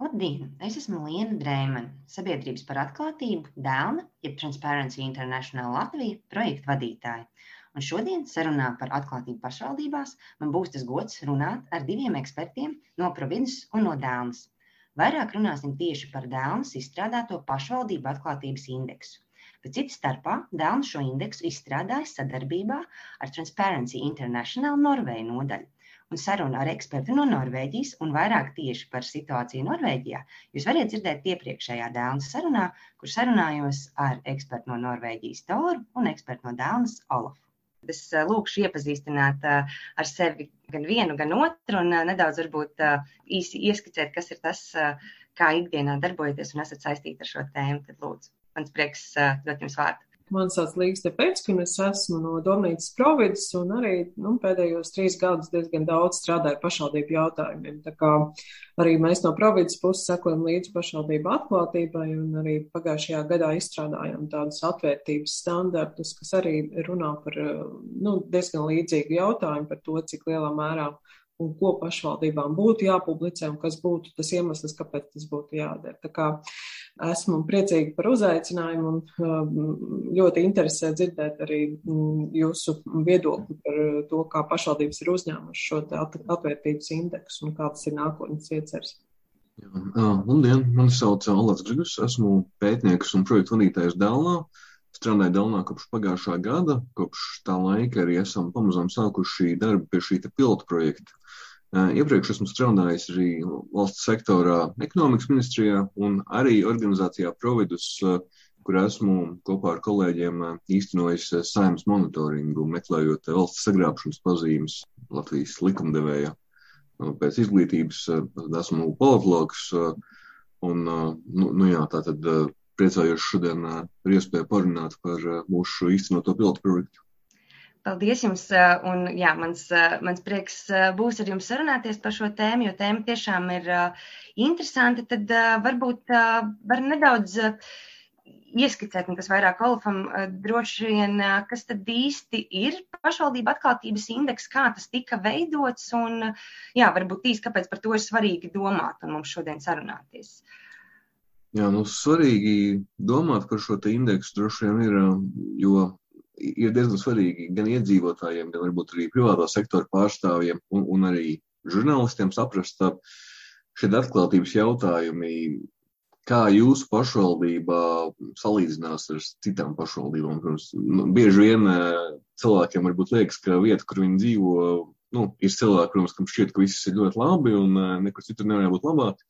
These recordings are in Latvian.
Labdien! Es esmu Liena Dreimana, Sabiedrības par atklātību, Dēlna, jeb Transparency International Latvija projekta vadītāja. Un šodien sarunā par atklātību pašvaldībās man būs tas gods runāt ar diviem ekspertiem no Providus un no Dēlnas. Vairāk runāsim tieši par Dēlnas izstrādāto pašvaldību atklātības indeksu. Bet cits starpā Dēlna šo indeksu izstrādājas sadarbībā ar Transparency International Norvēģu nodaļu un sarunu ar ekspertu no Norvēģijas un vairāk tieši par situāciju Norvēģijā, jūs variet dzirdēt iepriekšējā Dēlnas sarunā, kur sarunājos ar ekspertu no Norvēģijas Toru un ekspertu no Dēlnas Olafu. Es eh, lūkšu iepazīstināt eh, ar sevi gan vienu, gan otru, un eh, nedaudz varbūt īsi ieskicēt, kas ir tas, kā ikdienā darbojaties un esat saistīti ar šo tēmu. Tad lūdzu, mans prieks dot jums vārdu. Man sauc Līgas Tepēcki, un es esmu no Domnīcas providas, un arī nu, pēdējos trīs gadus diezgan daudz strādāju pašvaldību jautājumiem. Tā kā arī mēs no providas puses sekojam līdzi pašvaldību atklātībai, un arī pagājušajā gadā izstrādājām tādus atvērtības standartus, kas arī runā par nu, diezgan līdzīgu jautājumu par to, cik lielā mērā un ko pašvaldībām būtu jāpublicē un kas būtu tas iemesls, kāpēc tas būtu jādara. Tā kā esmu priecīga par uzaicinājumu un um, ļoti interesē dzirdēt arī mm, jūsu viedokli par to, kā pašvaldības ir uzņēmuši šo atvērtības indeksu un kāds ir nākotnes ieceres. Labdien, mani sauc Alats Grigus, esmu pētnieks un projektu vadītājs Dēlnā. Strādāju Dēlnā kopš pagājušā gada, kopš tā laika arī esam pamazām sākuši darbu pie šī pilota projekta. Iepriekš esmu strādājis arī valsts sektorā, ekonomikas ministrijā un arī organizācijā Providus, kur esmu kopā ar kolēģiem īstenojis saimnes monitoringu, meklējot valsts sagrābšanas pazīmes Latvijas likumdevējā. Pēc izglītības esmu politologs un, nu, nu jā, tā tad priecājos šodien par iespēju parunāt par mūsu īstenoto pilotu projektu. Paldies jums, un jā, mans, mans prieks būs ar jums sarunāties par šo tēmu, jo tēma tiešām ir interesanti. Tad varbūt var nedaudz ieskicēt, un kas vairāk Olafam droši vien, kas tad īsti ir pašvaldība atklātības indeks, kā tas tika veidots, un jā, varbūt īsti, kāpēc par to ir svarīgi domāt un mums šodien sarunāties. Jā, nu svarīgi domāt par šo indeksu droši vien ir, jo ir diezgan svarīgi gan iedzīvotājiem, gan varbūt arī privātā sektora pārstāvjiem un, un arī žurnālistiem saprast šie atklātības jautājumi, kā jūsu pašvaldībā salīdzinās ar citām pašvaldībām. Protams, nu, bieži vien eh, cilvēkiem varbūt liekas, ka vieta, kur viņi dzīvo, nu, ir cilvēki, protams, kam šķiet, ka viss ir ļoti labi un eh, nekur citur nevar būt labāk.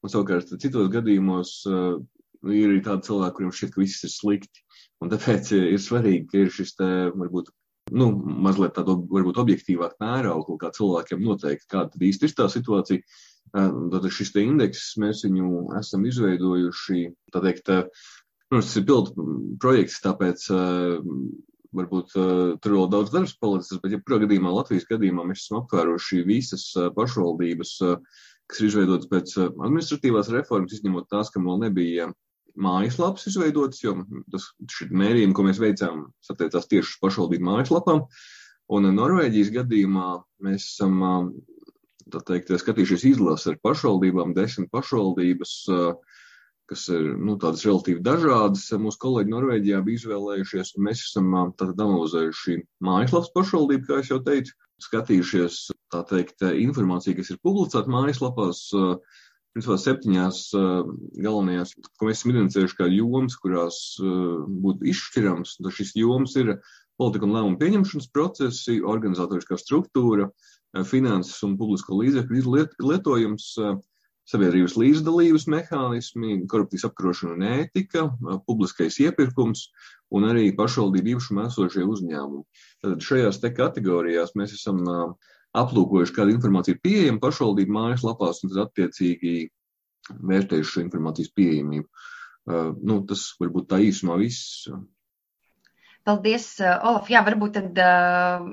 Un savukārt citos gadījumos uh, ir arī tādi cilvēki, kuriem šķiet, ka viss ir slikti. Un tāpēc ir svarīgi, ir šis te, varbūt, nu, mazliet tādu, varbūt, objektīvāk mērauklu, kā cilvēkiem noteikti, kāda tad īsti ir tā situācija. Tad šis te indeks, mēs viņu esam izveidojuši, tā teikt, nu, tas ir pildu projekts, tāpēc varbūt tur vēl daudz darbs palicis, bet, ja kurā gadījumā Latvijas gadījumā mēs esam aptvēruši visas pašvaldības, kas ir izveidotas pēc administratīvās reformas, izņemot tās, kam vēl nebija mājaslapas izveidotas, jo tas mērījumi, ko mēs veicām, attiecās tieši uz pašvaldību mājaslapām. Un Norvēģijas gadījumā mēs esam teikt, skatījušies izlasi ar pašvaldībām, desmit pašvaldības, kas ir nu, tādas relatīvi dažādas. Mūsu kolēģi Norvēģijā bija izvēlējušies, un mēs esam analizējuši mājaslapas pašvaldību, kā jau teicu, skatījušies, teikt, informāciju, kas ir publicēta mājaslapās, principā septiņās uh, galvenajās, ko mēs esam identificējuši kā jomas, kurās uh, būtu izšķirams. Tad šis jomas ir politika un lēmumu pieņemšanas procesi, organizatoriskā struktūra, uh, finanses un publisko līdzekļu liet, lietojums, sabiedrības līdzdalības mehānismi, korupcijas apkarošana un ētika, publiskais iepirkums un arī pašvaldību īpašumā esošie uzņēmumi. Tad šajās te kategorijās mēs esam uh, aplūkojuši, kāda informācija ir pieejama pašvaldību mājaslapās, un tad attiecīgi vērtējuši šo informācijas pieejamību. Uh, nu, tas varbūt tā īsumā viss. Paldies, uh, Olaf. Jā, varbūt tad uh,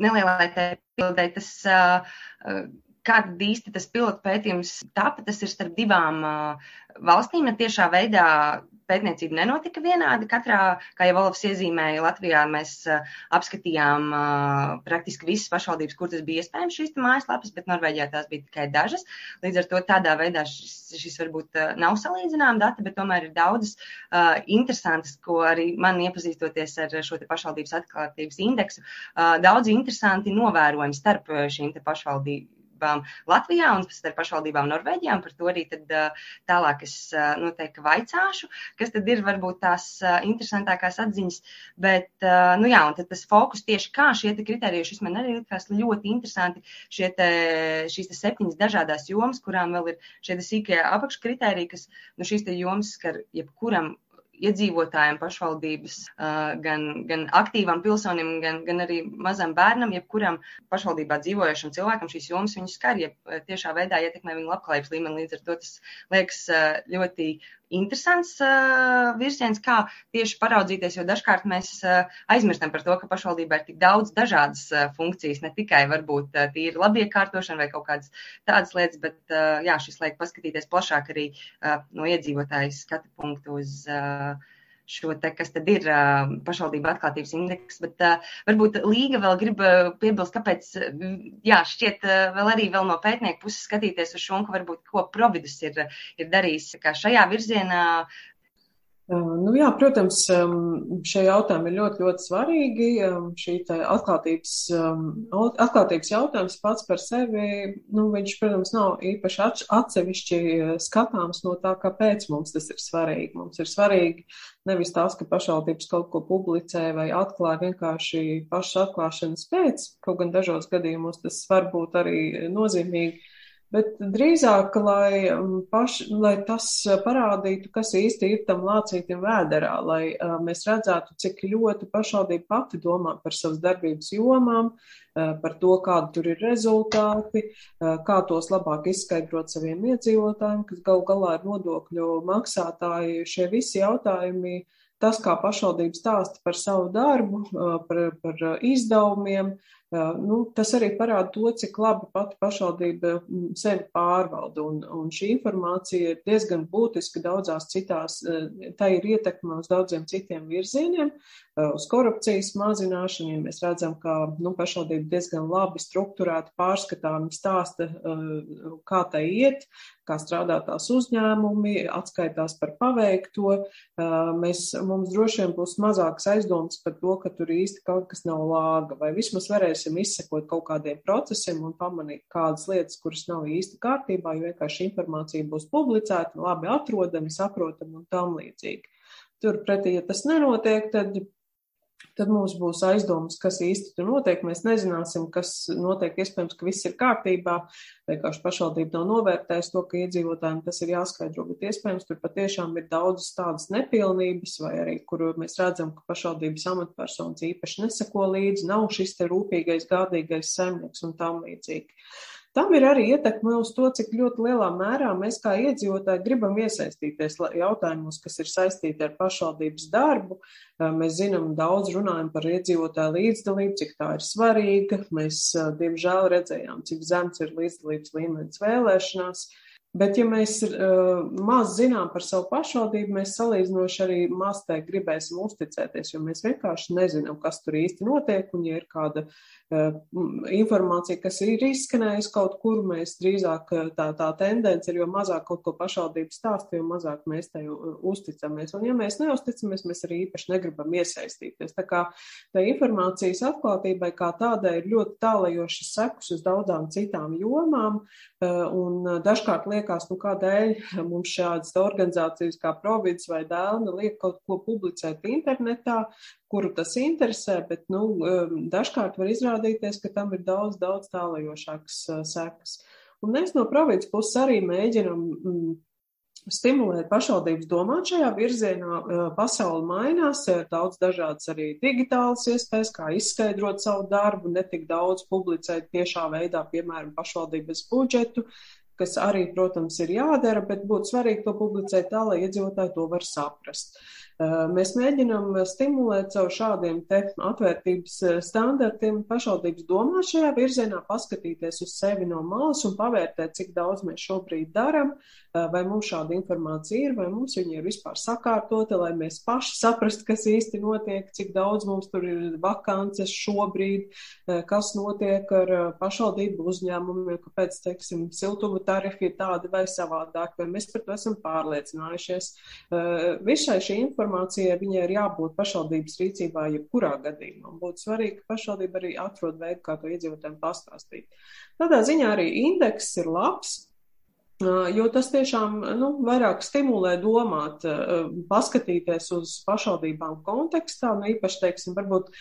nelielai te pildē tas, uh, kāda īsti tas pilotu pētījums tapa, tas ir starp divām valstīm. Tiešā veidā pētniecība nenotika vienādi. Katrā, kā jau Olafs iezīmēja, Latvijā mēs apskatījām praktiski visas pašvaldības, kur tas bija iespējams šīs mājaslapas, bet Norvēģijā tās bija tikai dažas. Līdz ar to tādā veidā šis, šis varbūt nav salīdzinām dati, bet tomēr ir daudzas uh, interesantas, ko arī man iepazīstoties ar šo pašvaldības atklātības indeksu, uh, daudz interesanti novērojumi starp šīm pašvaldībām pašvaldībām Latvijā un starp pašvaldībām Norvēģijā. Par to arī tad, tālāk es noteikti vaicāšu, kas tad ir varbūt tās interesantākās atziņas. Bet, nu jā, un tad tas fokus tieši kā šie kriteriji, šis man arī likās ļoti interesanti, šie te, šīs te septiņas dažādās jomas, kurām vēl ir šie sīkie apakškriteriji, kas, nu šīs jomas skar jebkuram iedzīvotājiem pašvaldības, gan, gan aktīvam pilsonim, gan, gan arī mazam bērnam, jebkuram pašvaldībā dzīvojošam cilvēkam šīs jomas viņu skar, ja tiešā veidā ietekmē viņu labklājības līmeni. Līdz ar to tas liekas ļoti interesants uh, virziens, kā tieši paraudzīties, jo dažkārt mēs uh, aizmirstam par to, ka pašvaldībā ir tik daudz dažādas uh, funkcijas, ne tikai varbūt uh, tīri labiekārtošana vai kaut kādas tādas lietas, bet uh, jā, šis liek paskatīties plašāk arī uh, no iedzīvotāju skatu punktu uz. Uh, šo te, kas tad ir pašvaldība atklātības indeks, bet varbūt Līga vēl grib piebilst, kāpēc, jā, šķiet vēl arī vēl no pētnieku puses skatīties uz šo, un ka varbūt ko Providus ir, ir darījis, kā šajā virzienā Nu, jā, protams, šie jautājumi ir ļoti, ļoti svarīgi. Šī atklātības, atklātības jautājums pats par sevi, nu, viņš, protams, nav īpaši atsevišķi skatāms no tā, kāpēc mums tas ir svarīgi. Mums ir svarīgi nevis tas, ka pašvaldības kaut ko publicē vai atklāja vienkārši pašas atklāšanas pēc, kaut gan dažos gadījumos tas var būt arī nozīmīgi bet drīzāk, lai, um, paš, lai tas parādītu, kas īsti ir tam lācītam vēderā, lai uh, mēs redzētu, cik ļoti pašvaldība pati domā par savas darbības jomām, uh, par to, kādi tur ir rezultāti, uh, kā tos labāk izskaidrot saviem iedzīvotājiem, kas gal galā ir nodokļu maksātāji. Šie visi jautājumi tas, kā pašvaldība stāsta par savu darbu, par, par izdevumiem, nu, tas arī parāda to, cik labi pati pašvaldība sevi pārvalda. Un, un šī informācija ir diezgan būtiska daudzās citās, tā ir ietekme uz daudziem citiem virzieniem, uz korupcijas mazināšanu. Ja mēs redzam, ka nu, pašvaldība diezgan labi strukturēti pārskatāmi stāsta, kā tai iet, kā strādā tās uzņēmumi, atskaitās par paveikto. Mēs, mums droši vien būs mazāks aizdoms par to, ka tur īsti kaut kas nav lāga, vai vismaz varēsim izsekot kaut kādiem procesiem un pamanīt kādas lietas, kuras nav īsti kārtībā, jo vienkārši informācija būs publicēta, labi atrodama, saprotama un tam līdzīgi. Turpretī, ja tas nenotiek, tad tad mums būs aizdomas, kas īsti tur notiek. Mēs nezināsim, kas notiek. Iespējams, ka viss ir kārtībā. Vienkārši pašvaldība nav novērtējusi to, ka iedzīvotājiem tas ir jāskaidro, bet iespējams tur patiešām ir daudzas tādas nepilnības, vai arī, kur mēs redzam, ka pašvaldības amatpersonas īpaši nesako līdzi, nav šis te rūpīgais, gādīgais saimnieks un tam līdzīgi. Tam ir arī ietekme uz to, cik ļoti lielā mērā mēs kā iedzīvotāji gribam iesaistīties jautājumos, kas ir saistīti ar pašvaldības darbu. Mēs zinām, daudz runājam par iedzīvotāju līdzdalību, cik tā ir svarīga. Mēs, diemžēl, redzējām, cik zems ir līdzdalības līmenis vēlēšanās. Bet, ja mēs uh, maz zinām par savu pašvaldību, mēs salīdzinoši arī maz tai gribēsim uzticēties, jo mēs vienkārši nezinām, kas tur īsti notiek, un ja ir kāda uh, informācija, kas ir izskanējusi kaut kur, mēs drīzāk eh, tā, tā tendence ir, jo mazāk kaut ko pašvaldību stāsta, jo mazāk mēs tai uzticamies. Un ja mēs neusticamies, mēs arī īpaši negribam iesaistīties. Tā kā tā informācijas atklātībai kā tādai ir ļoti tālajošas sekus uz daudzām citām jomām, eh, un dažkārt liekas, nu kādēļ mums šādas organizācijas kā Provids vai Dēlna liek kaut ko publicēt internetā, kuru tas interesē, bet nu, um, dažkārt var izrādīties, ka tam ir daudz, daudz tālajošākas uh, sekas. Un mēs no provinces puses arī mēģinam mm, stimulēt pašvaldības domāt šajā virzienā. Uh, pasauli mainās, ir daudz dažādas arī digitālas iespējas, kā izskaidrot savu darbu, netik daudz publicēt tiešā veidā, piemēram, pašvaldības budžetu, kas arī, protams, ir jādara, bet būtu svarīgi to publicēt tā, lai iedzīvotāji to var saprast. Mēs mēģinām stimulēt caur šādiem te atvērtības standartiem pašvaldības domāt šajā virzienā, paskatīties uz sevi no malas un pavērtēt, cik daudz mēs šobrīd daram, vai mums šāda informācija ir, vai mums viņa ir vispār sakārtota, lai mēs paši saprastu, kas īsti notiek, cik daudz mums tur ir vakances šobrīd, kas notiek ar pašvaldību uzņēmumiem, kāpēc, teiksim, siltuma tarifi ir tādi vai savādāk, vai mēs par to esam pārliecinājušies. Visai šī informācija informācijai viņai ir jābūt pašvaldības rīcībā jebkurā gadījumā. Būtu svarīgi, ka pašvaldība arī atrod veidu, kā to iedzīvotājiem pastāstīt. Tādā ziņā arī indeks ir labs, Jo tas tiešām nu, vairāk stimulē domāt, paskatīties uz pašvaldībām kontekstā, nu īpaši, teiksim, varbūt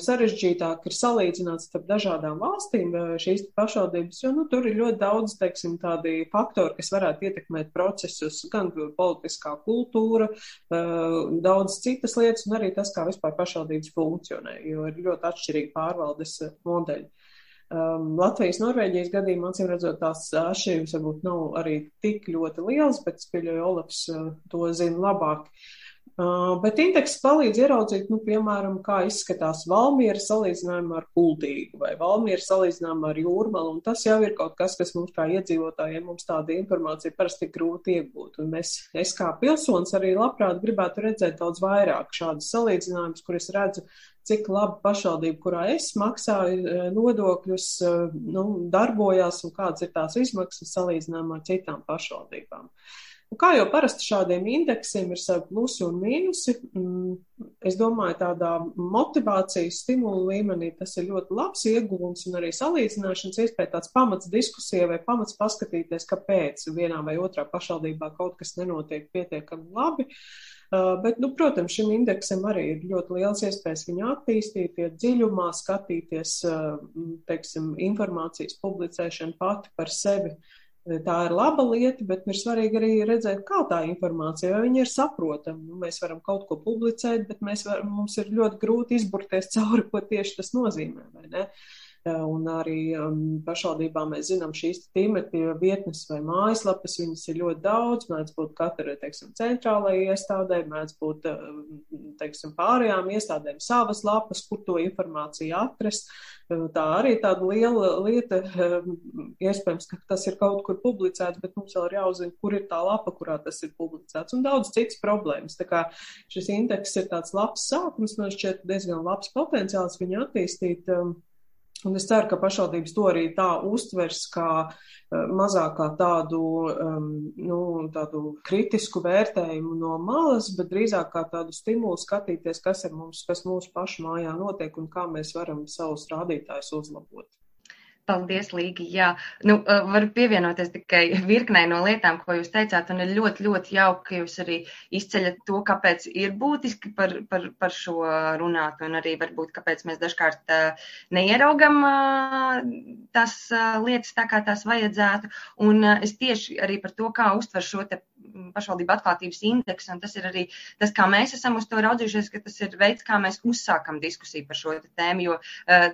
sarežģītāk ir salīdzināt starp dažādām valstīm šīs pašvaldības, jo nu, tur ir ļoti daudz, teiksim, tādi faktori, kas varētu ietekmēt procesus, gan politiskā kultūra, daudz citas lietas, un arī tas, kā vispār pašvaldības funkcionē, jo ir ļoti atšķirīgi pārvaldes modeļi. Um, Latvijas, Norvēģijas gadījumā, acīm redzot, tās atšķirības varbūt nav arī tik ļoti lielas, bet es pieļauju, Olafs uh, to zina labāk. Uh, bet indeks palīdz ieraudzīt, nu, piemēram, kā izskatās Valmiera salīdzinājumā ar Kultīgu vai Valmiera salīdzinājumā ar Jūrmalu, un tas jau ir kaut kas, kas mums kā iedzīvotājiem, mums tāda informācija parasti grūti iegūt. Un mēs, es kā pilsonis arī labprāt gribētu redzēt daudz vairāk šādus salīdzinājumus, kur es redzu, cik labi pašvaldība, kurā es maksāju eh, nodokļus, eh, nu, darbojās un kādas ir tās izmaksas salīdzinājumā ar citām pašvaldībām. Un kā jau parasti šādiem indeksiem ir savi plusi un mīnusi, mm, es domāju, tādā motivācijas stimulu līmenī tas ir ļoti labs ieguvums un arī salīdzināšanas iespēja tāds pamats diskusijai vai pamats paskatīties, kāpēc vienā vai otrā pašvaldībā kaut kas nenotiek pietiekami labi. Uh, bet, nu, protams, šim indeksam arī ir ļoti liels iespējas viņu attīstīt, iet dziļumā, skatīties, uh, teiksim, informācijas publicēšanu pati par sevi. Tā ir laba lieta, bet ir svarīgi arī redzēt, kā tā informācija, vai viņa ir saprotama. Nu, mēs varam kaut ko publicēt, bet var, mums ir ļoti grūti izburties cauri, ko tieši tas nozīmē, Un arī um, pašvaldībām mēs zinām šīs tīmekļa vietnes vai mājaslapas, viņas ir ļoti daudz, mēdz būt katra, teiksim, centrālajai iestādē, mēdz būt, teiksim, pārējām iestādēm savas lapas, kur to informāciju atrast. Tā arī tāda liela lieta, iespējams, ka tas ir kaut kur publicēts, bet mums vēl ir jāuzzina, kur ir tā lapa, kurā tas ir publicēts, un daudz citas problēmas. Tā kā šis indeks ir tāds labs sākums, man šķiet diezgan labs potenciāls viņu attīstīt. Um, Un es ceru, ka pašvaldības to arī tā uztvers kā uh, mazākā tādu, um, nu, tādu kritisku vērtējumu no malas, bet drīzāk kā tādu stimulu skatīties, kas ir mums, kas mūsu pašu mājā notiek un kā mēs varam savus rādītājus uzlabot. Paldies, Līga. Jā, nu, varu pievienoties tikai virknei no lietām, ko jūs teicāt, un ir ļoti, ļoti jauki, ka jūs arī izceļat to, kāpēc ir būtiski par, par, par šo runāt, un arī varbūt, kāpēc mēs dažkārt neieraugam tās lietas tā, kā tās vajadzētu. Un es tieši arī par to, kā uztver šo te pašvaldību atklātības indeksu, un tas ir arī tas, kā mēs esam uz to raudzījušies, ka tas ir veids, kā mēs uzsākam diskusiju par šo tēmu, jo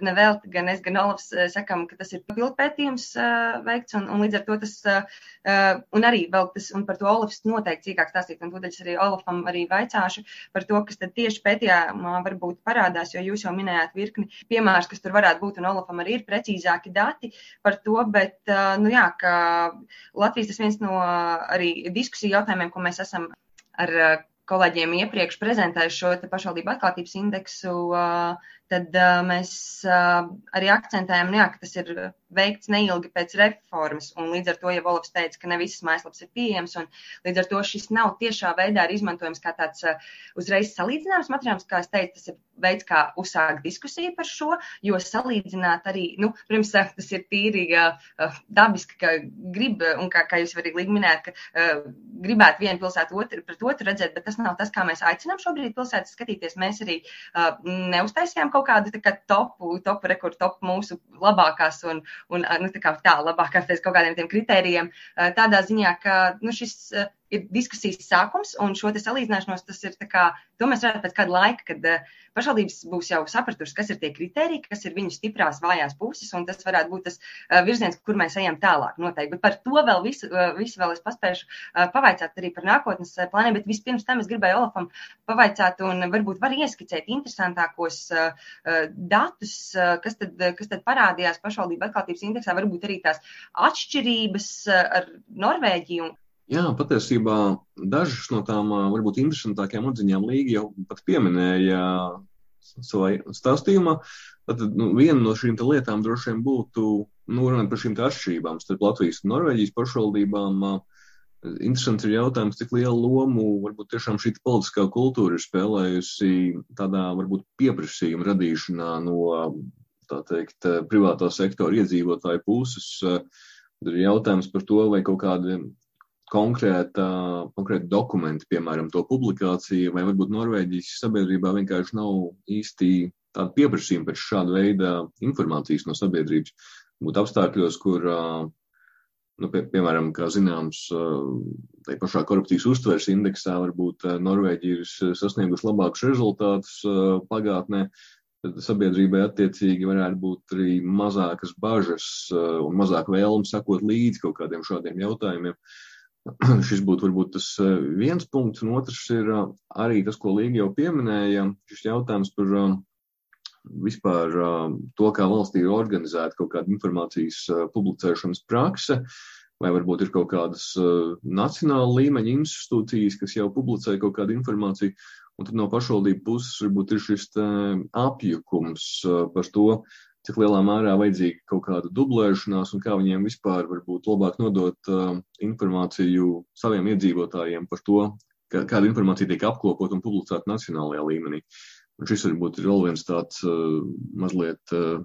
nevēl gan es, gan Olafs sakam, ka tas ir pilnpētījums veikts, un, un līdz ar to tas, un arī vēl tas, un par to Olafs noteikti cīkāk stāstīt, un tūdaļ es arī Olafam arī vaicāšu par to, kas tad tieši pētījumā varbūt parādās, jo jūs jau minējāt virkni piemērus, kas tur varētu būt, un Olafam arī ir precīzāki dati par to, bet, nu jā, ka Latvijas tas viens no arī diskusiju jautājumiem, ko mēs esam ar kolēģiem iepriekš prezentējuši šo pašvaldību atklātības indeksu, tad mēs arī akcentējam, nu jā, ka tas ir veikts neilgi pēc reformas, līdz ar to, ja Volofs teica, ka ne visas mājaslapas ir pieejamas, un līdz ar to šis nav tiešā veidā izmantojams kā tāds uzreiz salīdzināms materiāls, kā es teicu, tas ir veids, kā uzsākt diskusiju par šo, jo salīdzināt arī, nu, pirms tas ir tīri uh, dabiski, ka grib, un kā, kā jūs arī līdz minējāt, ka uh, gribētu vienu pilsētu otru pret otru redzēt, bet tas nav tas, kā mēs aicinām šobrīd pilsētas skatīties. Mēs arī uh, neuztaisījām kaut kādu kā topu, topu rekordu, topu mūsu labākās un, un nu, tā kā tā labākās pēc kaut kādiem tiem kritērijiem, tādā ziņā, ka, nu, šis ir diskusijas sākums, un šo salīdzināšanos tas ir kā, to mēs redzam pēc kāda laika, kad uh, pašvaldības būs jau sapratusi, kas ir tie kriteriji, kas ir viņu stiprās, vājās puses, un tas varētu būt tas uh, virziens, kur mēs ejam tālāk. Noteikti. Bet par to vēl visu, uh, visu vēl es paspēšu uh, pavaicāt arī par nākotnes plāniem, bet vispirms tam es gribēju Olafam pavaicāt un varbūt var ieskicēt interesantākos datus, kas tad, kas tad parādījās pašvaldību atklātības indeksā, varbūt arī tās atšķirības ar Norvēģiju. Jā, patiesībā dažas no tām varbūt interesantākajām atziņām Līga jau pat pieminēja savā stāstījumā. Tad nu, viena no šīm lietām droši vien būtu nu, runāt par šīm atšķirībām starp Latvijas un Norvēģijas pašvaldībām. Interesants ir jautājums, cik lielu lomu varbūt tiešām šī politiskā kultūra ir spēlējusi tādā varbūt pieprasījuma radīšanā no tā teikt privātā sektora iedzīvotāju puses. Tad ir jautājums par to, vai kaut kādi konkrēta, konkrēta dokumenta, piemēram, to publikāciju, vai varbūt Norvēģijas sabiedrībā vienkārši nav īsti tāda pieprasījuma pēc šāda veida informācijas no sabiedrības. Būtu apstākļos, kur, nu, pie, piemēram, kā zināms, tai pašā korupcijas uztveres indeksā varbūt Norvēģija ir sasniegusi labākus rezultātus pagātnē, tad sabiedrībai attiecīgi varētu būt arī mazākas bažas un mazāk vēlme sakot līdzi kaut kādiem šādiem jautājumiem. Uh, Šis būtu varbūt tas eh, viens punkts, un otrs ir eh, arī tas, ko Līga jau pieminēja, šis jautājums par eh, vispār to, kā valstī ir organizēta kaut kāda informācijas publicēšanas prakse, vai varbūt ir kaut kādas nacionāla līmeņa institūcijas, kas jau publicē kaut kādu informāciju, un tad no pašvaldību puses varbūt ir šis apjukums par to, cik lielā mērā vajadzīga kaut kāda dublēšanās un kā viņiem vispār varbūt labāk nodot uh, informāciju saviem iedzīvotājiem par to, kā, kāda informācija tiek apkopot un publicēta nacionālajā līmenī. Un šis varbūt ir vēl viens tāds uh, mazliet uh,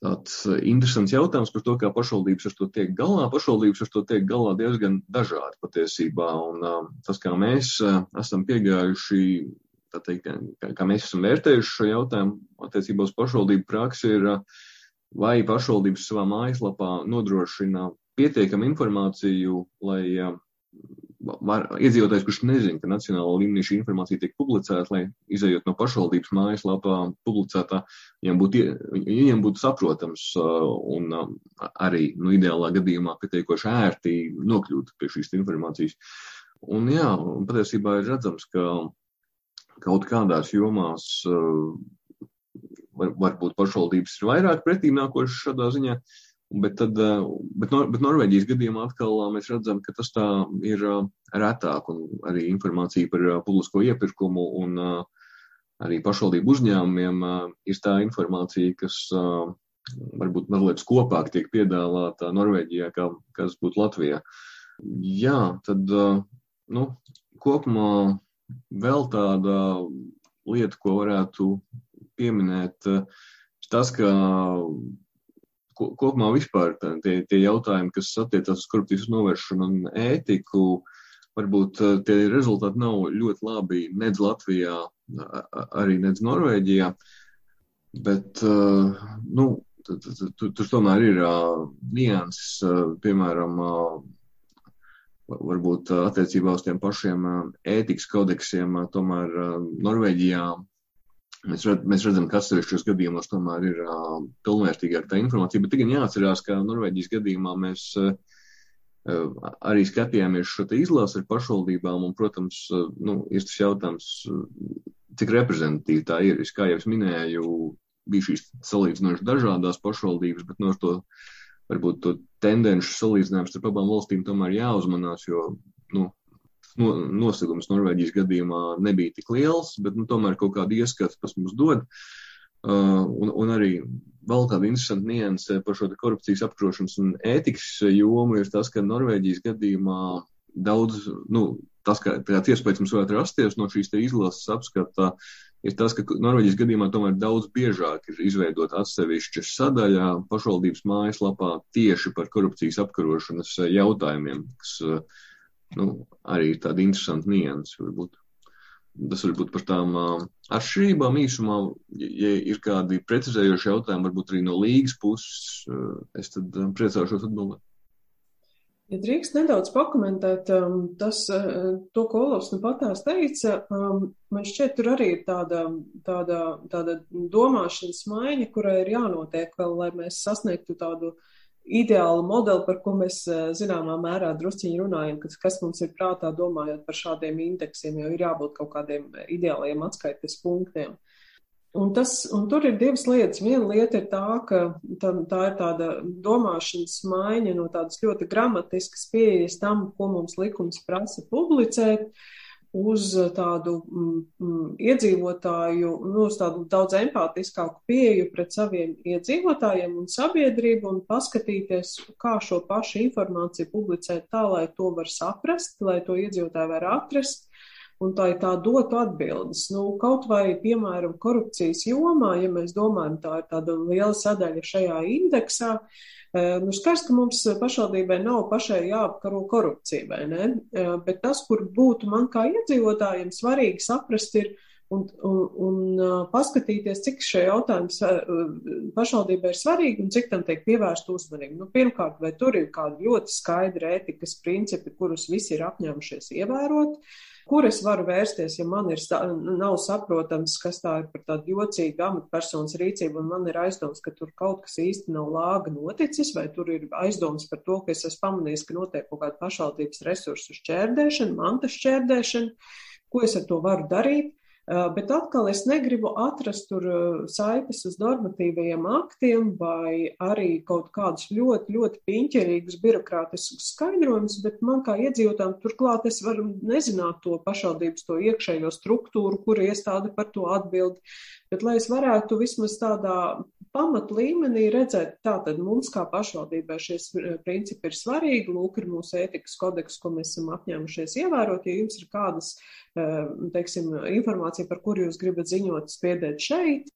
tāds interesants jautājums par to, kā pašvaldības ar to tiek galā. Pašvaldības ar to tiek galā diezgan dažādi patiesībā, un uh, tas, kā mēs uh, esam piegājuši teikt, kā, kā mēs esam vērtējuši šo jautājumu attiecībā uz pašvaldību praksi, ir, vai pašvaldības savā mājaslapā nodrošina pietiekamu informāciju, lai var, iedzīvotājs, kurš nezina, ka nacionālā līmenī šī informācija tiek publicēta, lai izējot no pašvaldības mājaslapā publicētā, viņiem būtu, viņiem būtu saprotams un arī, nu, ideālā gadījumā pietiekoši ērti nokļūt pie šīs informācijas. Un jā, patiesībā ir redzams, ka kaut kādās jomās eh, var, varbūt pašvaldības ir vairāk pretīm nākošas šādā ziņā, bet, tad, eh, bet, Nor bet Norvēģijas gadījumā atkal eh, mēs redzam, ka tas tā ir retāk un arī informācija par publisko iepirkumu un arī pašvaldību uzņēmumiem ir tā informācija, kas varbūt mazliet skopāk tiek piedāvāta Norvēģijā, kā kas būtu Latvijā. Jā, tad, nu, kopumā vēl tāda lieta, ko varētu pieminēt, tas, ka kopumā vispār tie, tie jautājumi, kas attiecas uz korupcijas novēršanu un ētiku, varbūt tie rezultāti nav ļoti labi nedz Latvijā, arī nedz Norvēģijā, bet, nu, tur tomēr ir nianses, piemēram, varbūt attiecībā uz tiem pašiem ētikas kodeksiem, tomēr Norvēģijā mēs, redz, mēs redzam, ka atsevišķos gadījumos tomēr ir pilnvērtīgāka tā informācija, bet tikai jāatcerās, ka Norvēģijas gadījumā mēs arī skatījāmies šo izlasi ar pašvaldībām, un, protams, nu, ir tas jautājums, cik reprezentatīvi tā ir. Es, kā jau es minēju, bija šīs salīdzinoši dažādās pašvaldības, bet no to varbūt to tendenci salīdzinājums starp abām valstīm tomēr jāuzmanās, jo nu, no, nosegums Norvēģijas gadījumā nebija tik liels, bet nu, tomēr kaut kādu ieskatu tas mums dod. Uh, un, un arī vēl kāda interesanta nianse par šo korupcijas apkarošanas un ētikas jomu ir tas, ka Norvēģijas gadījumā daudz, nu, tas, kā tāds iespējas mums varētu rasties no šīs izlases apskata, ir tas, ka Norvēģijas gadījumā tomēr daudz biežāk ir izveidot atsevišķa sadaļā pašvaldības mājaslapā tieši par korupcijas apkarošanas jautājumiem, kas nu, arī ir tāda interesanta nianses varbūt. Tas varbūt par tām atšķirībām īsumā, ja ir kādi precizējoši jautājumi, varbūt arī no līgas puses, es tad priecāšos atbildēt. Ja drīkst nedaudz pakomentēt um, tas, uh, to, ko Olavs nu patās teica, um, man šķiet, tur arī ir tāda, tāda, tāda domāšanas maiņa, kurai ir jānotiek vēl, lai mēs sasniegtu tādu ideālu modeli, par ko mēs uh, zināmā mērā drusciņi runājam, kas, kas mums ir prātā domājot par šādiem indeksiem, jo ir jābūt kaut kādiem ideāliem atskaites punktiem. Un, tas, un tur ir divas lietas. Viena lieta ir tā, ka tā, tā ir tāda domāšanas maiņa no tādas ļoti gramatiskas pieejas tam, ko mums likums prasa publicēt, uz tādu mm, mm, iedzīvotāju, nu, uz tādu daudz empātiskāku pieeju pret saviem iedzīvotājiem un sabiedrību un paskatīties, kā šo pašu informāciju publicēt tā, lai to var saprast, lai to iedzīvotāji var atrast un tā ir tā dotu atbildes. Nu, kaut vai, piemēram, korupcijas jomā, ja mēs domājam, tā ir tāda liela sadaļa šajā indeksā, eh, nu, skars, ka mums pašvaldībai nav pašai jāapkaro korupcija, vai ne? Eh, bet tas, kur būtu man kā iedzīvotājiem svarīgi saprast, ir, un, un, un eh, paskatīties, cik šie jautājumi pašvaldībai ir svarīgi un cik tam tiek pievērst uzmanību. Nu, pirmkārt, vai tur ir kādi ļoti skaidri ētikas principi, kurus visi ir apņēmušies ievērot. Uh, kur es varu vērsties, ja man ir, nav saprotams, kas tā ir par tādu jocīgu amatpersonas rīcību, un man ir aizdoms, ka tur kaut kas īsti nav lāga noticis, vai tur ir aizdoms par to, ka es esmu pamanījis, ka notiek kaut kāda pašvaldības resursu šķērdēšana, mantas šķērdēšana, ko es ar to varu darīt. Bet atkal es negribu atrast tur saites uz normatīvajiem aktiem vai arī kaut kādus ļoti, ļoti piņķerīgus birokrātiskus skaidrojumus, bet man kā iedzīvotājiem turklāt es varu nezināt to pašvaldības to iekšējo struktūru, kura iestāde par to atbild. Bet, lai es varētu vismaz tādā pamat līmenī redzēt, tātad mums kā pašvaldībai šie principi ir svarīgi, lūk, ir mūsu ētikas kodeks, ko mēs esam apņēmušies ievērot, ja jums ir kādas Eh, teiksim, informācija, par kuru jūs gribat ziņot, spiediet šeit.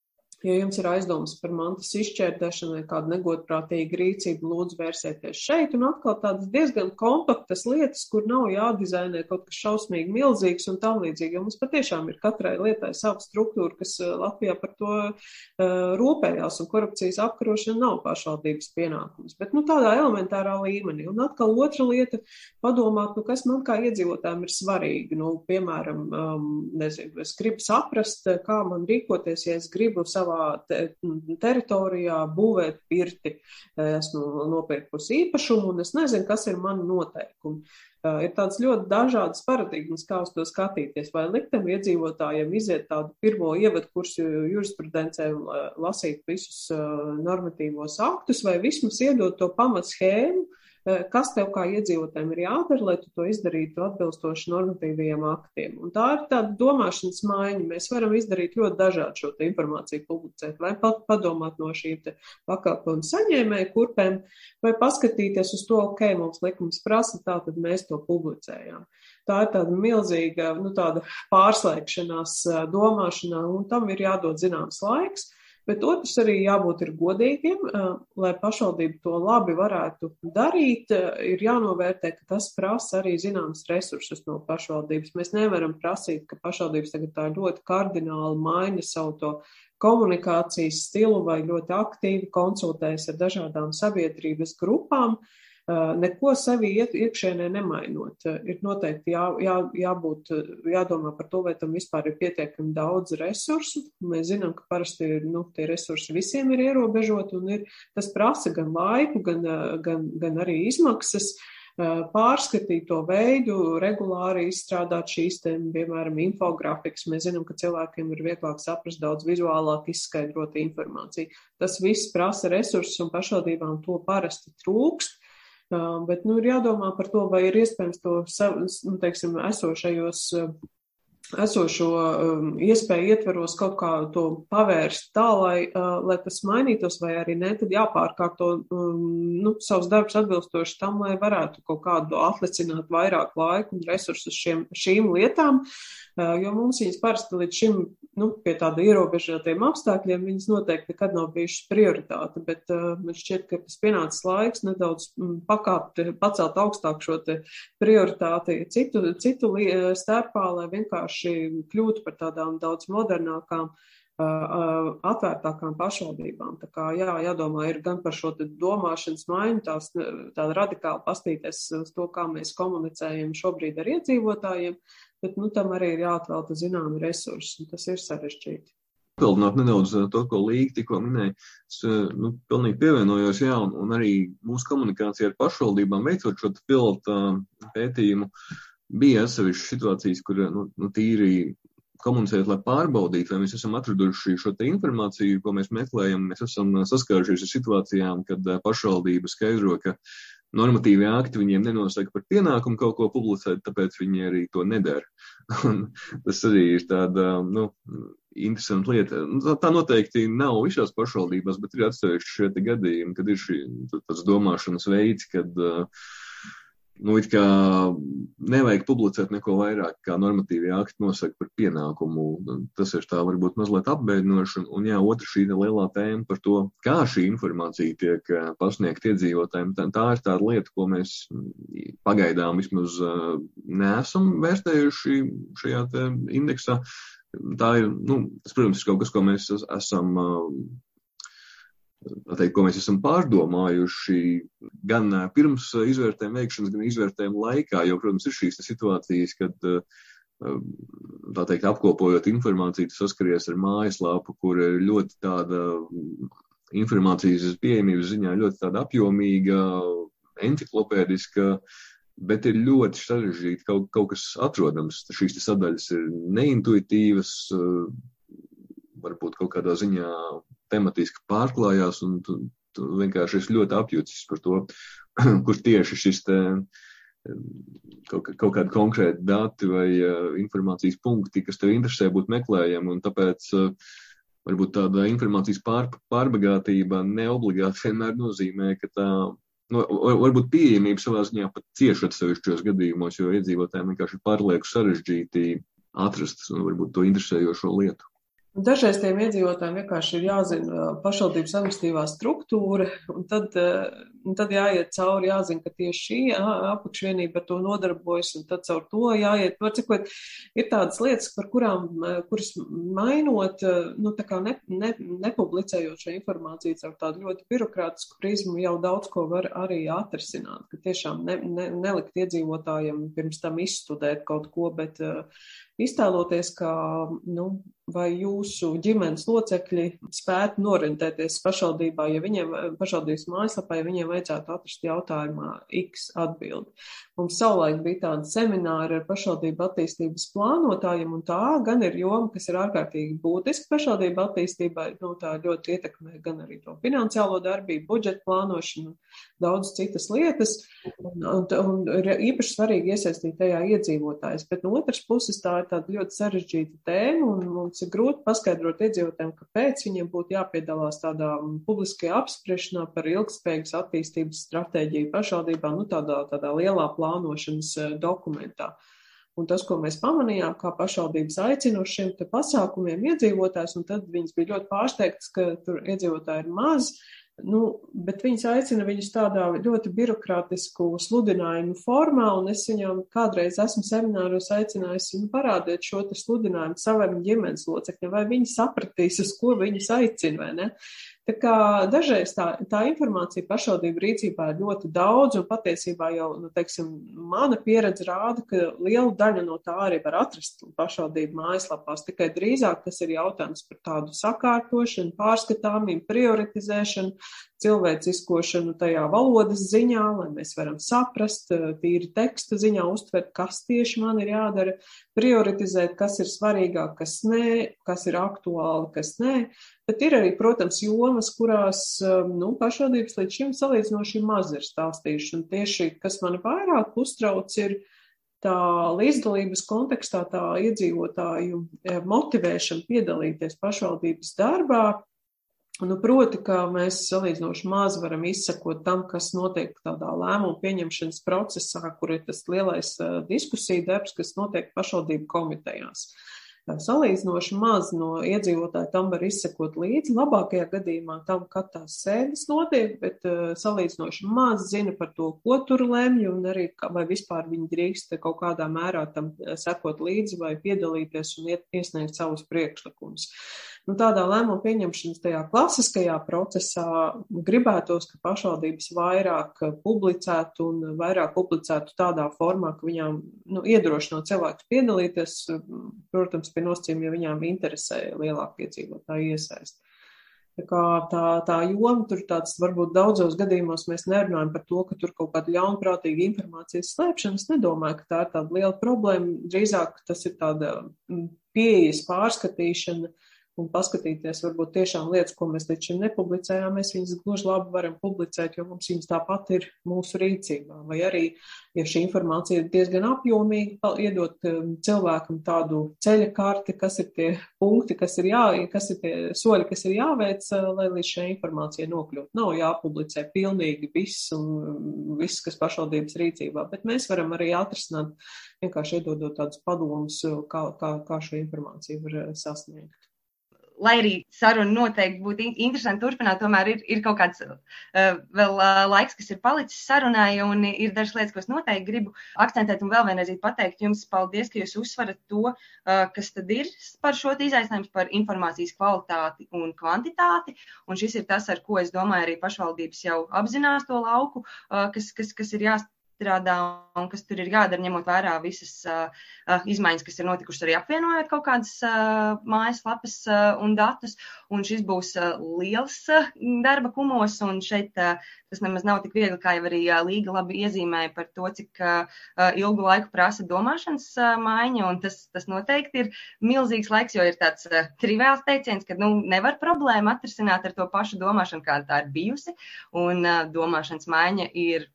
Ja jums ir aizdomas par mantas izšķērdēšanu vai kādu negodprātīgu rīcību, lūdzu vērsieties šeit. Un atkal tādas diezgan kompaktas lietas, kur nav jādizainē kaut kas šausmīgi milzīgs un tam līdzīgi. Jo mums patiešām ir katrai lietai sava struktūra, kas eh, Latvijā par to uh, rūpējās, un korupcijas apkarošana nav pašvaldības pienākums. Bet nu, tādā elementārā līmenī. Un atkal otra lieta - padomāt, nu, kas man kā iedzīvotājiem ir svarīgi. Nu, piemēram, um, nezinu, es gribu saprast, kā man rīkoties, ja es gribu savā savā te, teritorijā būvēt pirti. Esmu nopirkusi īpašumu un es nezinu, kas ir mani noteikumi. Ir tāds ļoti dažādas paradigmas, kā uz to skatīties. Vai liktam iedzīvotājiem iziet tādu pirmo ievadu kursu jurisprudencē lasīt visus normatīvos aktus, vai vismaz iedot to pamatschēmu, kas tev kā iedzīvotājiem ir jādara, lai tu to izdarītu atbilstoši normatīvajiem aktiem. Un tā ir tāda domāšanas maiņa. Mēs varam izdarīt ļoti dažādu šo informāciju publicēt, vai pat padomāt no šīm pakalpojumu saņēmēju kurpēm, vai paskatīties uz to, ok, mums likums prasa, tā tad mēs to publicējām. Tā ir tāda milzīga, nu, tāda pārslēgšanās eh, domāšanā, un tam ir jādod zināms laiks. Bet otrs arī jābūt ir godīgiem, lai pašvaldība to labi varētu darīt, ir jānovērtē, ka tas prasa arī zināmas resursus no pašvaldības. Mēs nevaram prasīt, ka pašvaldības tagad tā ļoti kardināli maina savu to komunikācijas stilu vai ļoti aktīvi konsultējas ar dažādām sabiedrības grupām. Uh, neko sevi iekšēnē nemainot. Ir noteikti jā, jā, jābūt, jādomā par to, vai tam vispār ir pietiekami daudz resursu. Mēs zinām, ka parasti ir, nu, tie resursi visiem ir ierobežoti un ir, tas prasa gan laiku, gan, gan, gan arī izmaksas pārskatīt to veidu, regulāri izstrādāt šīs, te, piemēram, infografikas. Mēs zinām, ka cilvēkiem ir vieglāk saprast daudz vizuālāk izskaidrot informāciju. Tas viss prasa resursus un pašvaldībām to parasti trūkst. Bet nu, ir jādomā par to, vai ir iespējams to nu, teiksim, esošajos esošo um, iespēju ietveros kaut kā to pavērst tā, lai, uh, lai tas mainītos, vai arī ne, tad jāpārkārto um, nu, savus darbus atbilstoši tam, lai varētu kaut kādu atlicināt vairāk laiku un resursus šiem, šīm lietām, uh, jo mums viņas parasti līdz šim, nu, pie tāda ierobežotiem apstākļiem, viņas noteikti nekad nav bijušas prioritāte, bet man šķiet, ka tas pienācis laiks nedaudz pakāpt, pacelt augstāk šo te prioritāti citu, citu starpā, lai vienkārši kļūtu par tādām daudz modernākām atvērtākām pašvaldībām. Tā kā jā, jādomā ir gan par šo domāšanas maiņu, tās tāda radikāli pastīties uz to, kā mēs komunicējam šobrīd ar iedzīvotājiem, bet nu, tam arī ir jāatvelta zināmi resursi, un tas ir sarežģīti. Papildināt nedaudz to, ko Līga tikko minēja, es nu, pilnīgi pievienojos, jā, un, un arī mūsu komunikācija ar pašvaldībām veicot šo pilotu pētījumu, bija atsevišķas situācijas, kur nu, nu, tīri komunicēt, lai pārbaudītu, vai mēs esam atraduši šo informāciju, ko mēs meklējam. Mēs esam saskārušies ar situācijām, kad pašvaldība skaidro, ka normatīvie akti viņiem nenosaka par pienākumu kaut ko publicēt, tāpēc viņi arī to nedara. Un tas arī ir tāda, nu, interesanta lieta. Nu, tā noteikti nav visās pašvaldībās, bet ir atsevišķi šie gadījumi, kad ir šī tāds domāšanas veids, kad uh, nu, it kā nevajag publicēt neko vairāk, kā normatīvie akti nosaka par pienākumu. Tas ir tā varbūt mazliet apbēdinoši. Un, un jā, otra šī lielā tēma par to, kā šī informācija tiek eh, pasniegta iedzīvotājiem. Tā, tā ir tāda lieta, ko mēs pagaidām vismaz eh, neesam vērtējuši šajā indeksā. Tā ir, nu, tas, protams, ir kaut kas, ko mēs esam teikt, ko mēs esam pārdomājuši gan pirms izvērtējuma veikšanas, gan izvērtējuma laikā, jo, protams, ir šīs situācijas, kad, tā teikt, apkopojot informāciju, tu saskaries ar mājaslapu, kur ir ļoti tāda informācijas pieejamības ziņā ļoti tāda apjomīga, enciklopēdiska, bet ir ļoti sarežģīti kaut, kaut kas atrodams. Šīs sadaļas ir neintuitīvas, varbūt kaut kādā ziņā tematiski pārklājās, un tu, tu vienkārši esi ļoti apjūcis par to, kur tieši šis te kaut, kaut kādi konkrēti dati vai uh, informācijas punkti, kas tev interesē, būtu meklējami, un tāpēc uh, varbūt tāda informācijas pār, pārbagātība neobligāti vienmēr nozīmē, ka tā, nu, varbūt pieejamība savā ziņā pat cieši atsevišķos gadījumos, jo iedzīvotājiem vienkārši ir pārlieku sarežģīti atrast un varbūt to interesējošo lietu. Dažreiz tiem iedzīvotājiem vienkārši ir jāzina pašvaldības administratīvā struktūra, un tad, un tad jāiet cauri, jāzina, ka tieši šī apakšvienība ar to nodarbojas, un tad caur to jāiet. Var cikot, ir tādas lietas, par kurām, kuras mainot, nu, tā kā ne, ne, nepublicējot šo informāciju caur tādu ļoti birokrātisku prizmu, jau daudz ko var arī atrisināt, ka tiešām ne, ne, nelikt iedzīvotājiem pirms tam izstudēt kaut ko, bet iztēloties, ka, nu, vai jūsu ģimenes locekļi spētu norentēties pašvaldībā, ja viņiem, pašvaldības mājaslapā, ja viņiem vajadzētu atrast jautājumā X atbildi. Mums savulaik bija tāda semināra ar pašvaldību attīstības plānotājiem, un tā gan ir joma, kas ir ārkārtīgi būtiska pašvaldību attīstībai, nu, tā ļoti ietekmē gan arī to finansiālo darbību, budžetu plānošanu, daudz citas lietas, un, un, un ir īpaši svarīgi iesaistīt tajā iedzīvotājs, bet no otras puses tā ir tāda ļoti sarežģīta tēma, un mums ir grūti paskaidrot iedzīvotājiem, kāpēc viņiem būtu jāpiedalās tādā publiskajā apspriešanā par ilgspējīgas attīstības stratēģiju pašvaldībā, nu tādā, tādā lielā plānošanas eh, dokumentā. Un tas, ko mēs pamanījām, kā pašvaldības aicina uz šiem pasākumiem iedzīvotājs, un tad viņas bija ļoti pārsteigtas, ka tur iedzīvotāji ir maz, Nu, bet viņas aicina viņus tādā ļoti birokrātisku sludinājumu formā, un es viņam kādreiz esmu semināros aicinājusi nu, parādīt šo sludinājumu savam ģimenes locekļiem, vai viņi sapratīs, uz ko viņus aicina, vai ne. Tā kā dažreiz tā, tā informācija pašvaldību rīcībā ir ļoti daudz, un patiesībā jau, nu, teiksim, mana pieredze rāda, ka lielu daļu no tā arī var atrast pašvaldību mājaslapās. Tikai drīzāk tas ir jautājums par tādu sakārtošanu, pārskatāmību, prioritizēšanu, cilvēciskošanu tajā valodas ziņā, lai mēs varam saprast, eh, tīri teksta ziņā uztvert, kas tieši man ir jādara, prioritizēt, kas ir svarīgāk, kas nē, kas ir aktuāli, kas nē. Bet ir arī, protams, jomas, kurās eh, nu, pašvaldības līdz šim salīdzinoši maz ir stāstījuši. Un tieši, kas man vairāk uztrauc, ir tā līdzdalības kontekstā tā iedzīvotāju eh, motivēšana piedalīties pašvaldības darbā, Nu, proti, ka mēs salīdzinoši maz varam izsekot tam, kas notiek tādā lēmumu pieņemšanas procesā, kur ir tas lielais uh, diskusija darbs, kas notiek pašvaldību komitejās. Uh, salīdzinoši maz no iedzīvotāju tam var izsekot līdzi. Labākajā gadījumā tam, kad tās sēdes notiek, bet uh, salīdzinoši maz zina par to, ko tur lemj, un arī vai vispār viņi drīkst kaut kādā mērā tam sekot līdzi vai piedalīties un iet, iesniegt savus priekšlikumus. Nu, tādā lēmuma pieņemšanas tajā klasiskajā procesā gribētos, ka pašvaldības vairāk publicētu un vairāk publicētu tādā formā, ka viņām nu, iedrošinot cilvēkus piedalīties, protams, pie nosacījuma, ja viņām interesē lielāka iedzīvotāja iesaist. Tā, kā tā, tā joma tur tāds, varbūt daudzos gadījumos mēs nerunājam par to, ka tur kaut kāda ļaunprātīga informācijas slēpšana. Es nedomāju, ka tā ir tāda liela problēma. Drīzāk tas ir tāda pieejas pārskatīšana un paskatīties, varbūt tiešām lietas, ko mēs līdz šim nepublicējām, mēs viņas gluži labi varam publicēt, jo mums viņas tāpat ir mūsu rīcībā. Vai arī, ja šī informācija ir diezgan apjomīga, iedot um, cilvēkam tādu ceļa karti, kas ir tie punkti, kas ir, jā, kas ir tie soļi, kas ir jāveic, uh, lai līdz šai informācijai nokļūtu. Nav jāpublicē pilnīgi viss un um, viss, kas pašvaldības rīcībā, bet mēs varam arī atrisināt vienkārši iedodot tādus padomus, uh, kā, kā, kā šo informāciju var uh, sasniegt lai arī saruna noteikti būtu interesanti turpināt, tomēr ir, ir kaut kāds uh, vēl uh, laiks, kas ir palicis sarunai, un ir dažas lietas, ko es noteikti gribu akcentēt un vēl vienreiz pateikt jums. Paldies, ka jūs uzsverat to, uh, kas tad ir par šo izaicinājums, par informācijas kvalitāti un kvantitāti, un šis ir tas, ar ko es domāju, arī pašvaldības jau apzinās to lauku, uh, kas, kas, kas ir jāstāsta jāstrādā un kas tur ir jādara, ņemot vērā visas uh, izmaiņas, kas ir notikušas arī apvienojot kaut kādas uh, mājaslapas uh, un datus. Un šis būs uh, liels uh, darba kumos, un šeit uh, tas nemaz nav tik viegli, kā jau arī uh, Līga labi iezīmēja par to, cik uh, ilgu laiku prasa domāšanas uh, maiņa, un tas, tas noteikti ir milzīgs laiks, jo ir tāds uh, triviāls teiciens, ka nu, nevar problēmu atrisināt ar to pašu domāšanu, kāda tā ir bijusi, un uh, domāšanas maiņa ir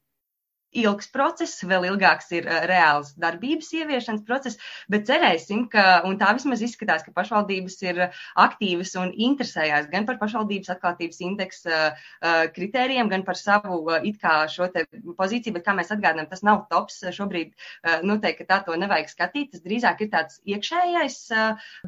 ilgs process, vēl ilgāks ir uh, reāls darbības ieviešanas process, bet cerēsim, ka, un tā vismaz izskatās, ka pašvaldības ir aktīvas un interesējās gan par pašvaldības atklātības indeksa uh, kritērijiem, gan par savu it kā šo te pozīciju, bet kā mēs atgādinām, tas nav tops. Šobrīd noteikti, ka tā to nevajag skatīt. Tas drīzāk ir tāds iekšējais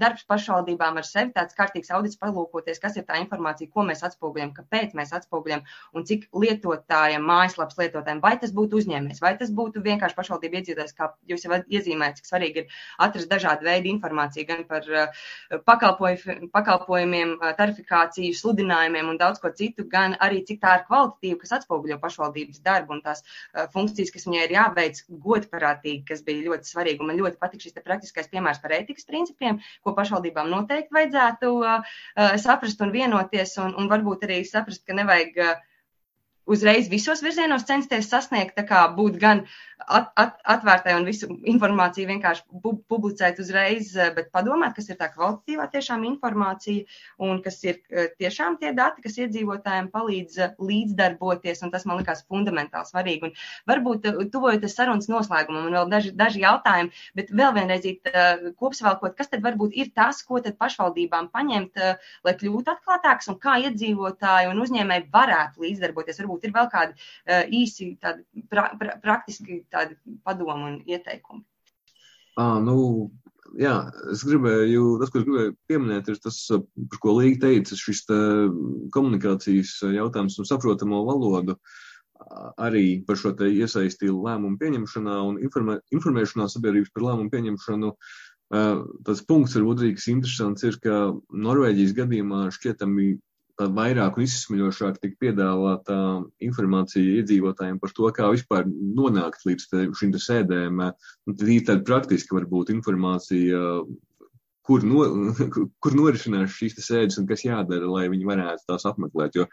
darbs pašvaldībām ar sevi, tāds kārtīgs audits palūkoties, kas ir tā informācija, ko mēs atspoguļam, kāpēc mēs atspoguļam un cik lietotājiem, mājaslapas lietotājiem, vai tas būtu būtu uzņēmējs, vai tas būtu vienkārši pašvaldību iedzīvotājs, kā jūs jau iezīmējat, cik svarīgi ir atrast dažādu veidu informāciju gan par uh, pakalpojumiem, uh, tarifikāciju, sludinājumiem un daudz ko citu, gan arī cik tā ir kvalitatīva, kas atspoguļo pašvaldības darbu un tās uh, funkcijas, kas viņai ir jāveic godparātīgi, kas bija ļoti svarīgi. Un man ļoti patīk šis praktiskais piemērs par ētikas principiem, ko pašvaldībām noteikti vajadzētu saprast un vienoties, un, un varbūt arī saprast, ka nevajag uzreiz visos virzienos censties sasniegt, tā kā būt gan at, at, atvērtai un visu informāciju vienkārši pu, publicēt uzreiz, bet padomāt, kas ir tā kvalitatīvā tiešām informācija un kas ir eh, tiešām tie dati, kas iedzīvotājiem palīdz eh, līdzdarboties, un tas man likās fundamentāli svarīgi. Un varbūt eh, tuvojoties sarunas noslēgumam, un vēl daži, daži jautājumi, bet vēl vienreiz kopsvēlkot, kas tad varbūt ir tas, ko tad pašvaldībām paņemt, lai kļūtu atklātāks un kā iedzīvotāji un uzņēmēji varētu līdzdarboties. Varbūt ir vēl kādi īsi tādi pra, pra, praktiski tādi padomu un ieteikumi? À, nu, jā, es gribēju, tas, ko es gribēju pieminēt, ir tas, par ko Līga teica, šis te komunikācijas jautājums un saprotamo valodu arī par šo te iesaistīju lēmumu pieņemšanā un informē, informēšanā sabiedrības par lēmumu pieņemšanu. Tas punkts, varbūt, kas interesants, ir, ka Norvēģijas gadījumā šķietami vairāk un izsmeļošāk tika piedāvāta informācija iedzīvotājiem par to, kā vispār nonākt līdz šīm sēdēm. Un tad ir tāda praktiska varbūt informācija, kur, no, kur norisinās šīs sēdes un kas jādara, lai viņi varētu tās apmeklēt. Jo,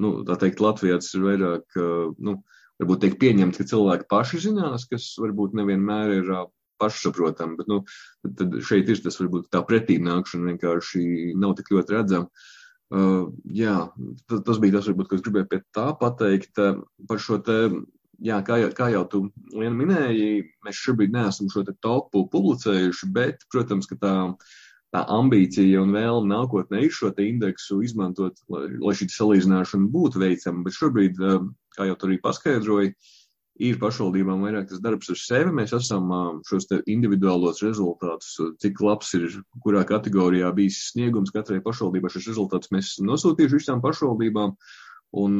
nu, tā teikt, Latvijā tas ir vairāk, nu, varbūt tiek pieņemts, ka cilvēki paši zinās, kas varbūt nevienmēr ir pašsaprotami, bet, nu, tad šeit ir tas varbūt tā pretīnākšana vienkārši nav tik ļoti redzama. Uh, jā, tas, tas bija tas, varbūt, ko es gribēju pie tā pateikt uh, par šo te, jā, kā jau, kā jau tu minēji, mēs šobrīd neesam šo topu publicējuši, bet, protams, ka tā, tā ambīcija un vēlme nākotnē ir šo indeksu izmantot, lai, lai šī salīdzināšana būtu veicama, bet šobrīd, uh, kā jau tu arī paskaidroji, uh, ir pašvaldībām vairāk tas darbs ar sevi. Mēs esam šos individuālos rezultātus, cik labs ir, kurā kategorijā bijis sniegums katrai pašvaldībai. Šis rezultāts mēs esam nosūtījuši visām pašvaldībām. Un,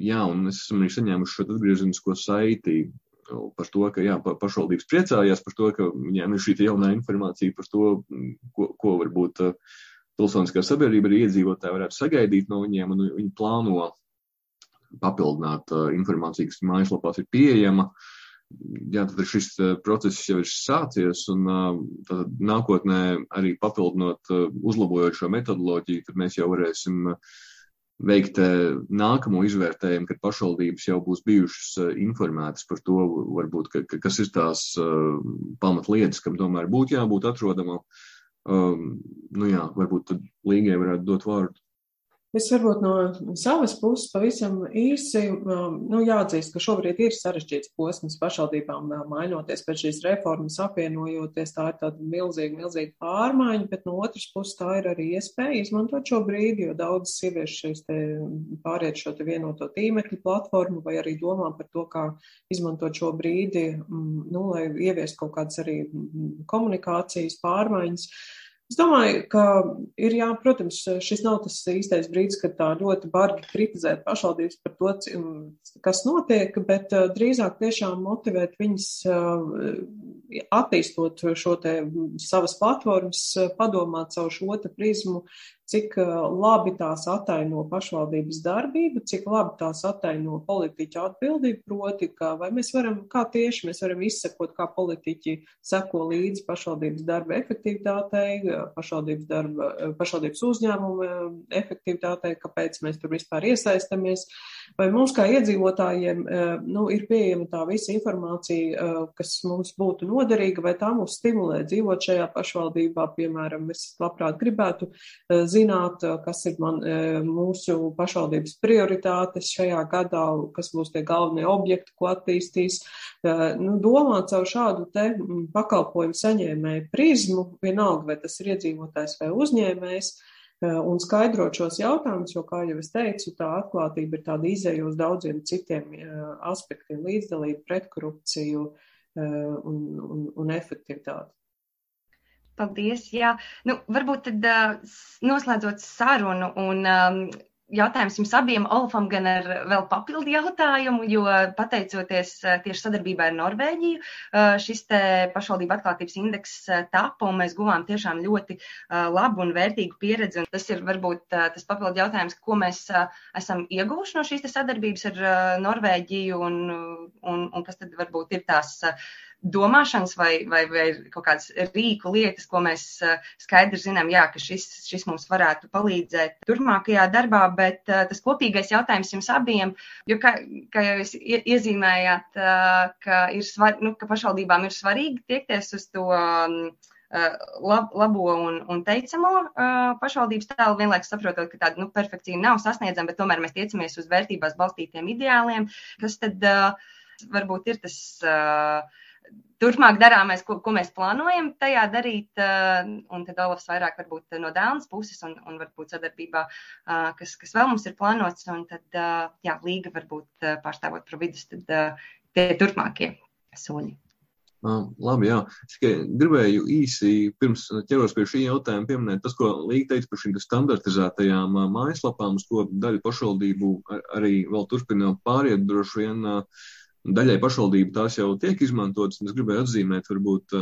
jā, un mēs esam arī saņēmuši šo atgriezenisko saiti par to, ka jā, pašvaldības priecājās par to, ka viņiem ir šī jaunā informācija par to, ko, ko varbūt pilsoniskā sabiedrība arī iedzīvotāji varētu sagaidīt no viņiem, un viņi plāno papildināt informāciju, kas mājaslapās ir pieejama. Jā, tad šis process jau ir sācies, un tad nākotnē arī papildinot, uzlabojot šo metodoloģiju, tad mēs jau varēsim veikt nākamo izvērtējumu, kad pašvaldības jau būs bijušas informētas par to, varbūt, ka, ka, kas ir tās pamatlietas, kam tomēr būtu jābūt atrodamam. Um, nu jā, varbūt tad Līgai varētu dot vārdu. Es varbūt no savas puses pavisam īsi, um, nu, jāatzīst, ka šobrīd ir sarežģīts posms pašvaldībām mainoties pēc šīs reformas, apvienojoties. Tā ir tāda milzīga, milzīga pārmaiņa, bet no otras puses tā ir arī iespēja izmantot šo brīdi, jo daudz sieviešu šeit te pāriet šo te vienoto tīmekļu platformu vai arī domā par to, kā izmantot šo brīdi, mm, nu, lai ieviest kaut kādas arī mm, komunikācijas pārmaiņas. Es domāju, ka ir, jā, protams, šis nav tas īstais brīdis, kad tā ļoti bargi kritizēt pašvaldības par to, kas notiek, bet uh, drīzāk tiešām motivēt viņas uh, attīstot šo te savas platformas, padomāt savu šo te prizmu, cik labi tās ataino pašvaldības darbību, cik labi tās ataino politiķu atbildību, proti, ka vai mēs varam, kā tieši mēs varam izsekot, kā politiķi seko līdzi pašvaldības darba efektivitātei, pašvaldības, darba, pašvaldības uzņēmuma efektivitātei, kāpēc mēs tur vispār iesaistamies, vai mums kā iedzīvotājiem nu, ir pieejama tā visa informācija, kas mums būtu noderīga, vai tā mūs stimulē dzīvot šajā pašvaldībā, piemēram, es labprāt gribētu zināt, zināt, kas ir man, mūsu pašvaldības prioritātes šajā gadā, kas būs tie galvenie objekti, ko attīstīs. Nu, domāt caur šādu te pakalpojumu saņēmēju prizmu, vienalga, vai tas ir iedzīvotājs vai uzņēmējs, un skaidrot šos jautājumus, jo, kā jau es teicu, tā atklātība ir tāda izēja uz daudziem citiem aspektiem - līdzdalību, pretkorupciju un, un, un efektivitāti. Paldies. Jā, nu, varbūt tad uh, noslēdzot sarunu un um, jautājums jums abiem, Olafam, gan ar vēl papildu jautājumu, jo pateicoties tieši sadarbībā ar Norvēģiju, šis te pašvaldība atklātības indeks tapa, un mēs guvām tiešām ļoti labu un vērtīgu pieredzi. Un tas ir varbūt tas papildu jautājums, ko mēs esam ieguvuši no šīs sadarbības ar Norvēģiju, un, un, un kas tad varbūt ir tās domāšanas vai, vai, vai kaut kādas rīku lietas, ko mēs eh, skaidri zinām, jā, ka šis, šis mums varētu palīdzēt turpmākajā darbā, bet uh, tas kopīgais jautājums jums abiem, jo, kā, kā jau jūs iezīmējāt, uh, ka, ir svar, nu, ka pašvaldībām ir svarīgi tiekties uz to um, lab, labo un, un teicamo pašvaldības tēlu, vienlaikus saprotot, ka tāda nu, perfekcija nav sasniedzama, bet tomēr mēs tiecamies uz vērtībās balstītiem ideāliem, kas tad varbūt ir tas. Uh, turpmāk darāmais, ko, ko mēs plānojam tajā darīt, uh, un tad Olafs vairāk varbūt no Dēlnas puses un, un varbūt sadarbībā, uh, kas, kas vēl mums ir plānots, un tad, uh, jā, Līga varbūt pārstāvot providus, tad tie turpmākie soļi. Labi, jā. Es tikai gribēju īsi pirms ķeros pie šī jautājuma pieminēt tas, ko Līga teica par šīm standartizētajām mājaslapām, uz ko daļa pašvaldību arī vēl turpina pāriet droši vien. Uh, Daļai pašvaldību tās jau tiek izmantotas, un es gribēju atzīmēt, varbūt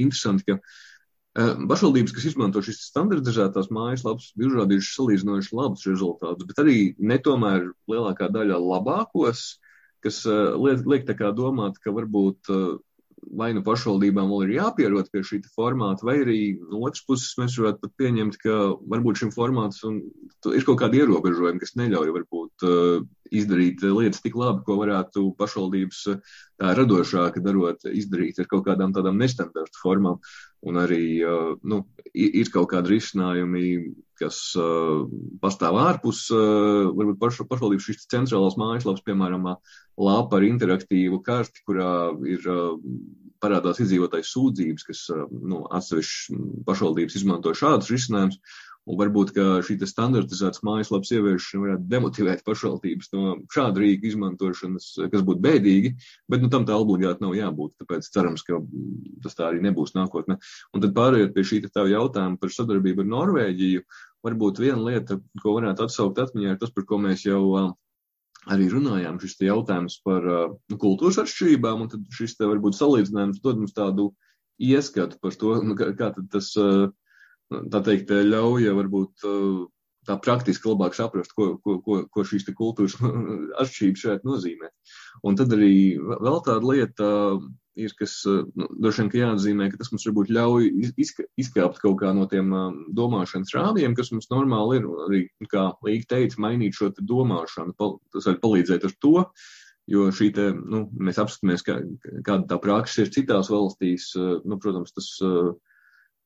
interesanti, ka uh, pašvaldības, kas izmanto šīs standartizētās mājaslapas, ir uzrādījušas salīdzinoši labus rezultātus, bet arī netomēr lielākā daļa labākos, kas liek, liek tā kā domāt, ka varbūt vai nu pašvaldībām vēl ir jāpierod pie šī formāta, vai arī no otras puses mēs varētu pat pieņemt, ka varbūt šim formātam ir kaut kādi ierobežojumi, kas neļauj varbūt izdarīt lietas tik labi, ko varētu pašvaldības tā radošāk darot, izdarīt ar kaut kādām tādām nestandarta formām. Un arī uh, nu, ir kaut kādi risinājumi, kas pastāv ārpus, varbūt paš, pašvaldības šīs centrālās mājaslapas, piemēram, lāpa ar interaktīvu karti, kurā ir parādās iedzīvotājs sūdzības, kas nu, atsevišķi pašvaldības izmanto šādus risinājumus. Un varbūt šī standartizētas mājaslapas ieviešana varētu demotivēt pašvaldības no šāda rīka izmantošanas, kas būtu bēdīgi, bet nu, tam tā obligāti nav jābūt. Tāpēc cerams, ka tas tā arī nebūs nākotnē. Un tad pārējot pie šī tā jautājuma par sadarbību ar Norvēģiju, varbūt viena lieta, ko varētu atsaukt atmiņā, ir tas, par ko mēs jau arī runājām, šis jautājums par nu, kultūras atšķirībām, un tad šis te varbūt salīdzinājums dod mums tādu ieskatu par to, nu, kā, kā tas uh, tā teikt, ļauj varbūt tā praktiski labāk saprast, ko, ko, ko, ko šīs kultūras atšķirības šeit nozīmē. Un tad arī vēl tāda lieta ir, kas nu, droši vien jāatzīmē, ka tas mums varbūt ļauj izkāpt kaut kā no tiem domāšanas rādiem, kas mums normāli ir. Arī, kā Līga teica, mainīt šo domāšanu, tas var palīdzēt ar to. Jo šī te, nu, mēs apskatāmies, kā, kāda tā praksa ir citās valstīs. Nu, protams, tas uh,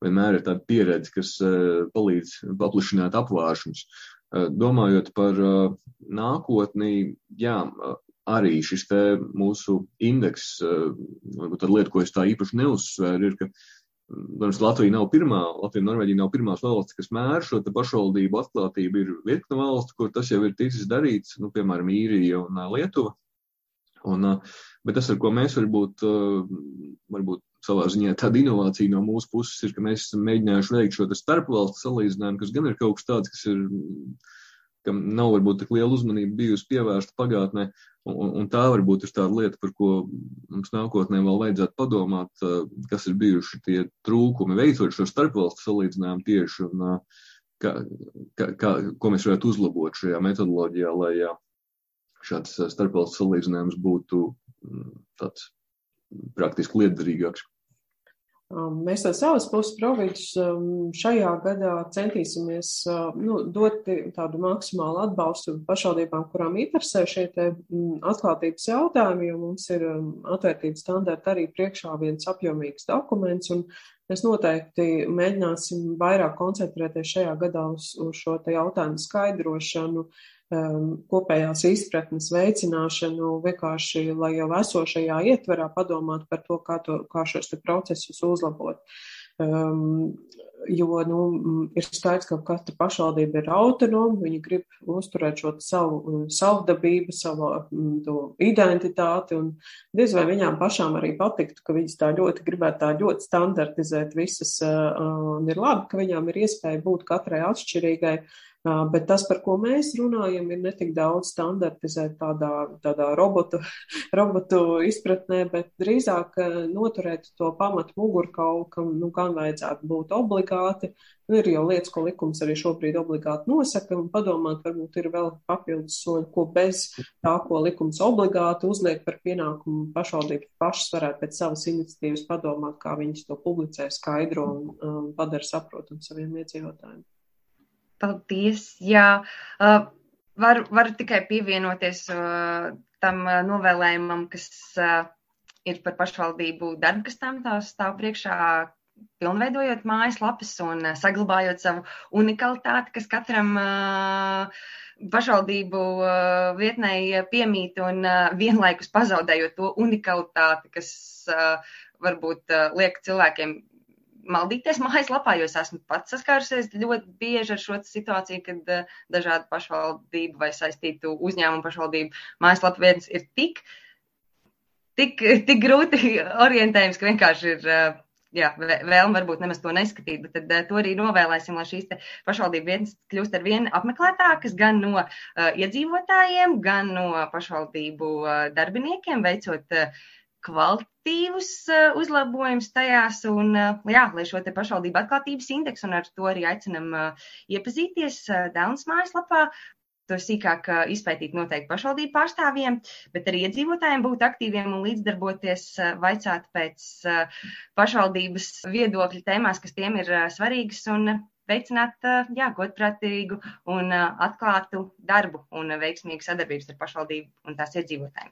vienmēr ir tāda pieredze, kas eh, palīdz paplašināt apvāršņus. Eh, domājot par eh, nākotni, jā, arī šis te mūsu indeks, varbūt tāda lieta, ko es tā īpaši neuzsvēru, ir, ka Protams, Latvija nav pirmā, Latvija un Norvēģija nav pirmās valsts, kas mēra šo pašvaldību atklātību. Ir virkne valstu, kur tas jau ir ticis darīts, nu, piemēram, Īrija un Lietuva. Un, bet tas, ar ko mēs varbūt, varbūt savā ziņā tāda inovācija no mūsu puses ir, ka mēs esam mēģinājuši veikt šo starpvalstu salīdzinājumu, kas gan ir kaut kas tāds, kas ir, kam nav varbūt tik liela uzmanība bijusi pievērsta pagātnē, un, un tā varbūt ir tāda lieta, par ko mums nākotnē vēl vajadzētu padomāt, kas ir bijuši tie trūkumi veicot šo starpvalstu salīdzinājumu tieši, un kā, kā, kā, ko mēs varētu uzlabot šajā metodoloģijā, lai šāds starpvalstu salīdzinājums būtu tāds praktiski lietderīgāks. Um, mēs no savas puses providus um, šajā gadā centīsimies uh, nu, dot tādu maksimālu atbalstu pašvaldībām, kurām interesē šie mm, atklātības jautājumi, jo mums ir um, atvērtības standarti arī priekšā viens apjomīgs dokuments, un mēs noteikti mēģināsim vairāk koncentrēties šajā gadā uz, uz šo jautājumu skaidrošanu, uh, kopējās izpratnes veicināšanu, vienkārši, lai jau esošajā ietverā padomāt par to, kā, to, kā šos procesus uzlabot. Um, jo nu, ir skaidrs, ka katra pašvaldība ir autonoma, viņi grib uzturēt šo savu savdabību, savu to identitāti, un diez vai viņām pašām arī patiktu, ka viņas tā ļoti gribētu tā ļoti standartizēt visas, un ir labi, ka viņām ir iespēja būt katrai atšķirīgai, Bet tas, par ko mēs runājam, ir netik daudz standartizēt tādā, tādā robotu, robotu izpratnē, bet drīzāk noturēt to pamatu mugurkaulu, kam nu, gan vajadzētu būt obligāti. Nu, ir jau lietas, ko likums arī šobrīd obligāti nosaka, un padomāt, varbūt ir vēl papildus soļi, ko bez tā, ko likums obligāti uzliek par pienākumu pašvaldības pašas varētu pēc savas iniciatīvas padomāt, kā viņas to publicē, skaidro un um, padara saprotam saviem iedzīvotājiem. Paldies! Jā, varu, varu tikai pievienoties tam novēlējumam, kas ir par pašvaldību darbu, kas tam tā stāv priekšā, pilnveidojot mājaslapas un saglabājot savu unikalitāti, kas katram pašvaldību vietnei piemīt un vienlaikus pazaudējot to unikalitāti, kas varbūt liek cilvēkiem maldīties mājaslapā, jo es esmu pats saskārusies ļoti bieži ar šo situāciju, kad uh, dažādu pašvaldību vai saistītu uzņēmumu pašvaldību mājaslapa viens ir tik, tik, tik grūti orientējums, ka vienkārši ir. Uh, jā, vēlme varbūt nemaz to neskatīt, bet tad, uh, to arī novēlēsim, lai šīs pašvaldību vietas kļūst ar vien apmeklētākas gan no uh, iedzīvotājiem, gan no pašvaldību uh, darbiniekiem, veicot uh, kvalitatīvus eh, uzlabojumus tajās, un eh, jā, lai šo te pašvaldību atklātības indeksu, un ar to arī aicinam eh, iepazīties Dēlnes mājaslapā. To sīkāk izpētīt noteikti pašvaldību pārstāvjiem, bet arī iedzīvotājiem būt aktīviem un līdzdarboties, vaicāt pēc pašvaldības viedokļa tēmās, kas tiem ir svarīgas, un veicināt jā, godprātīgu un atklātu darbu un veiksmīgu sadarbības ar pašvaldību un tās iedzīvotājiem.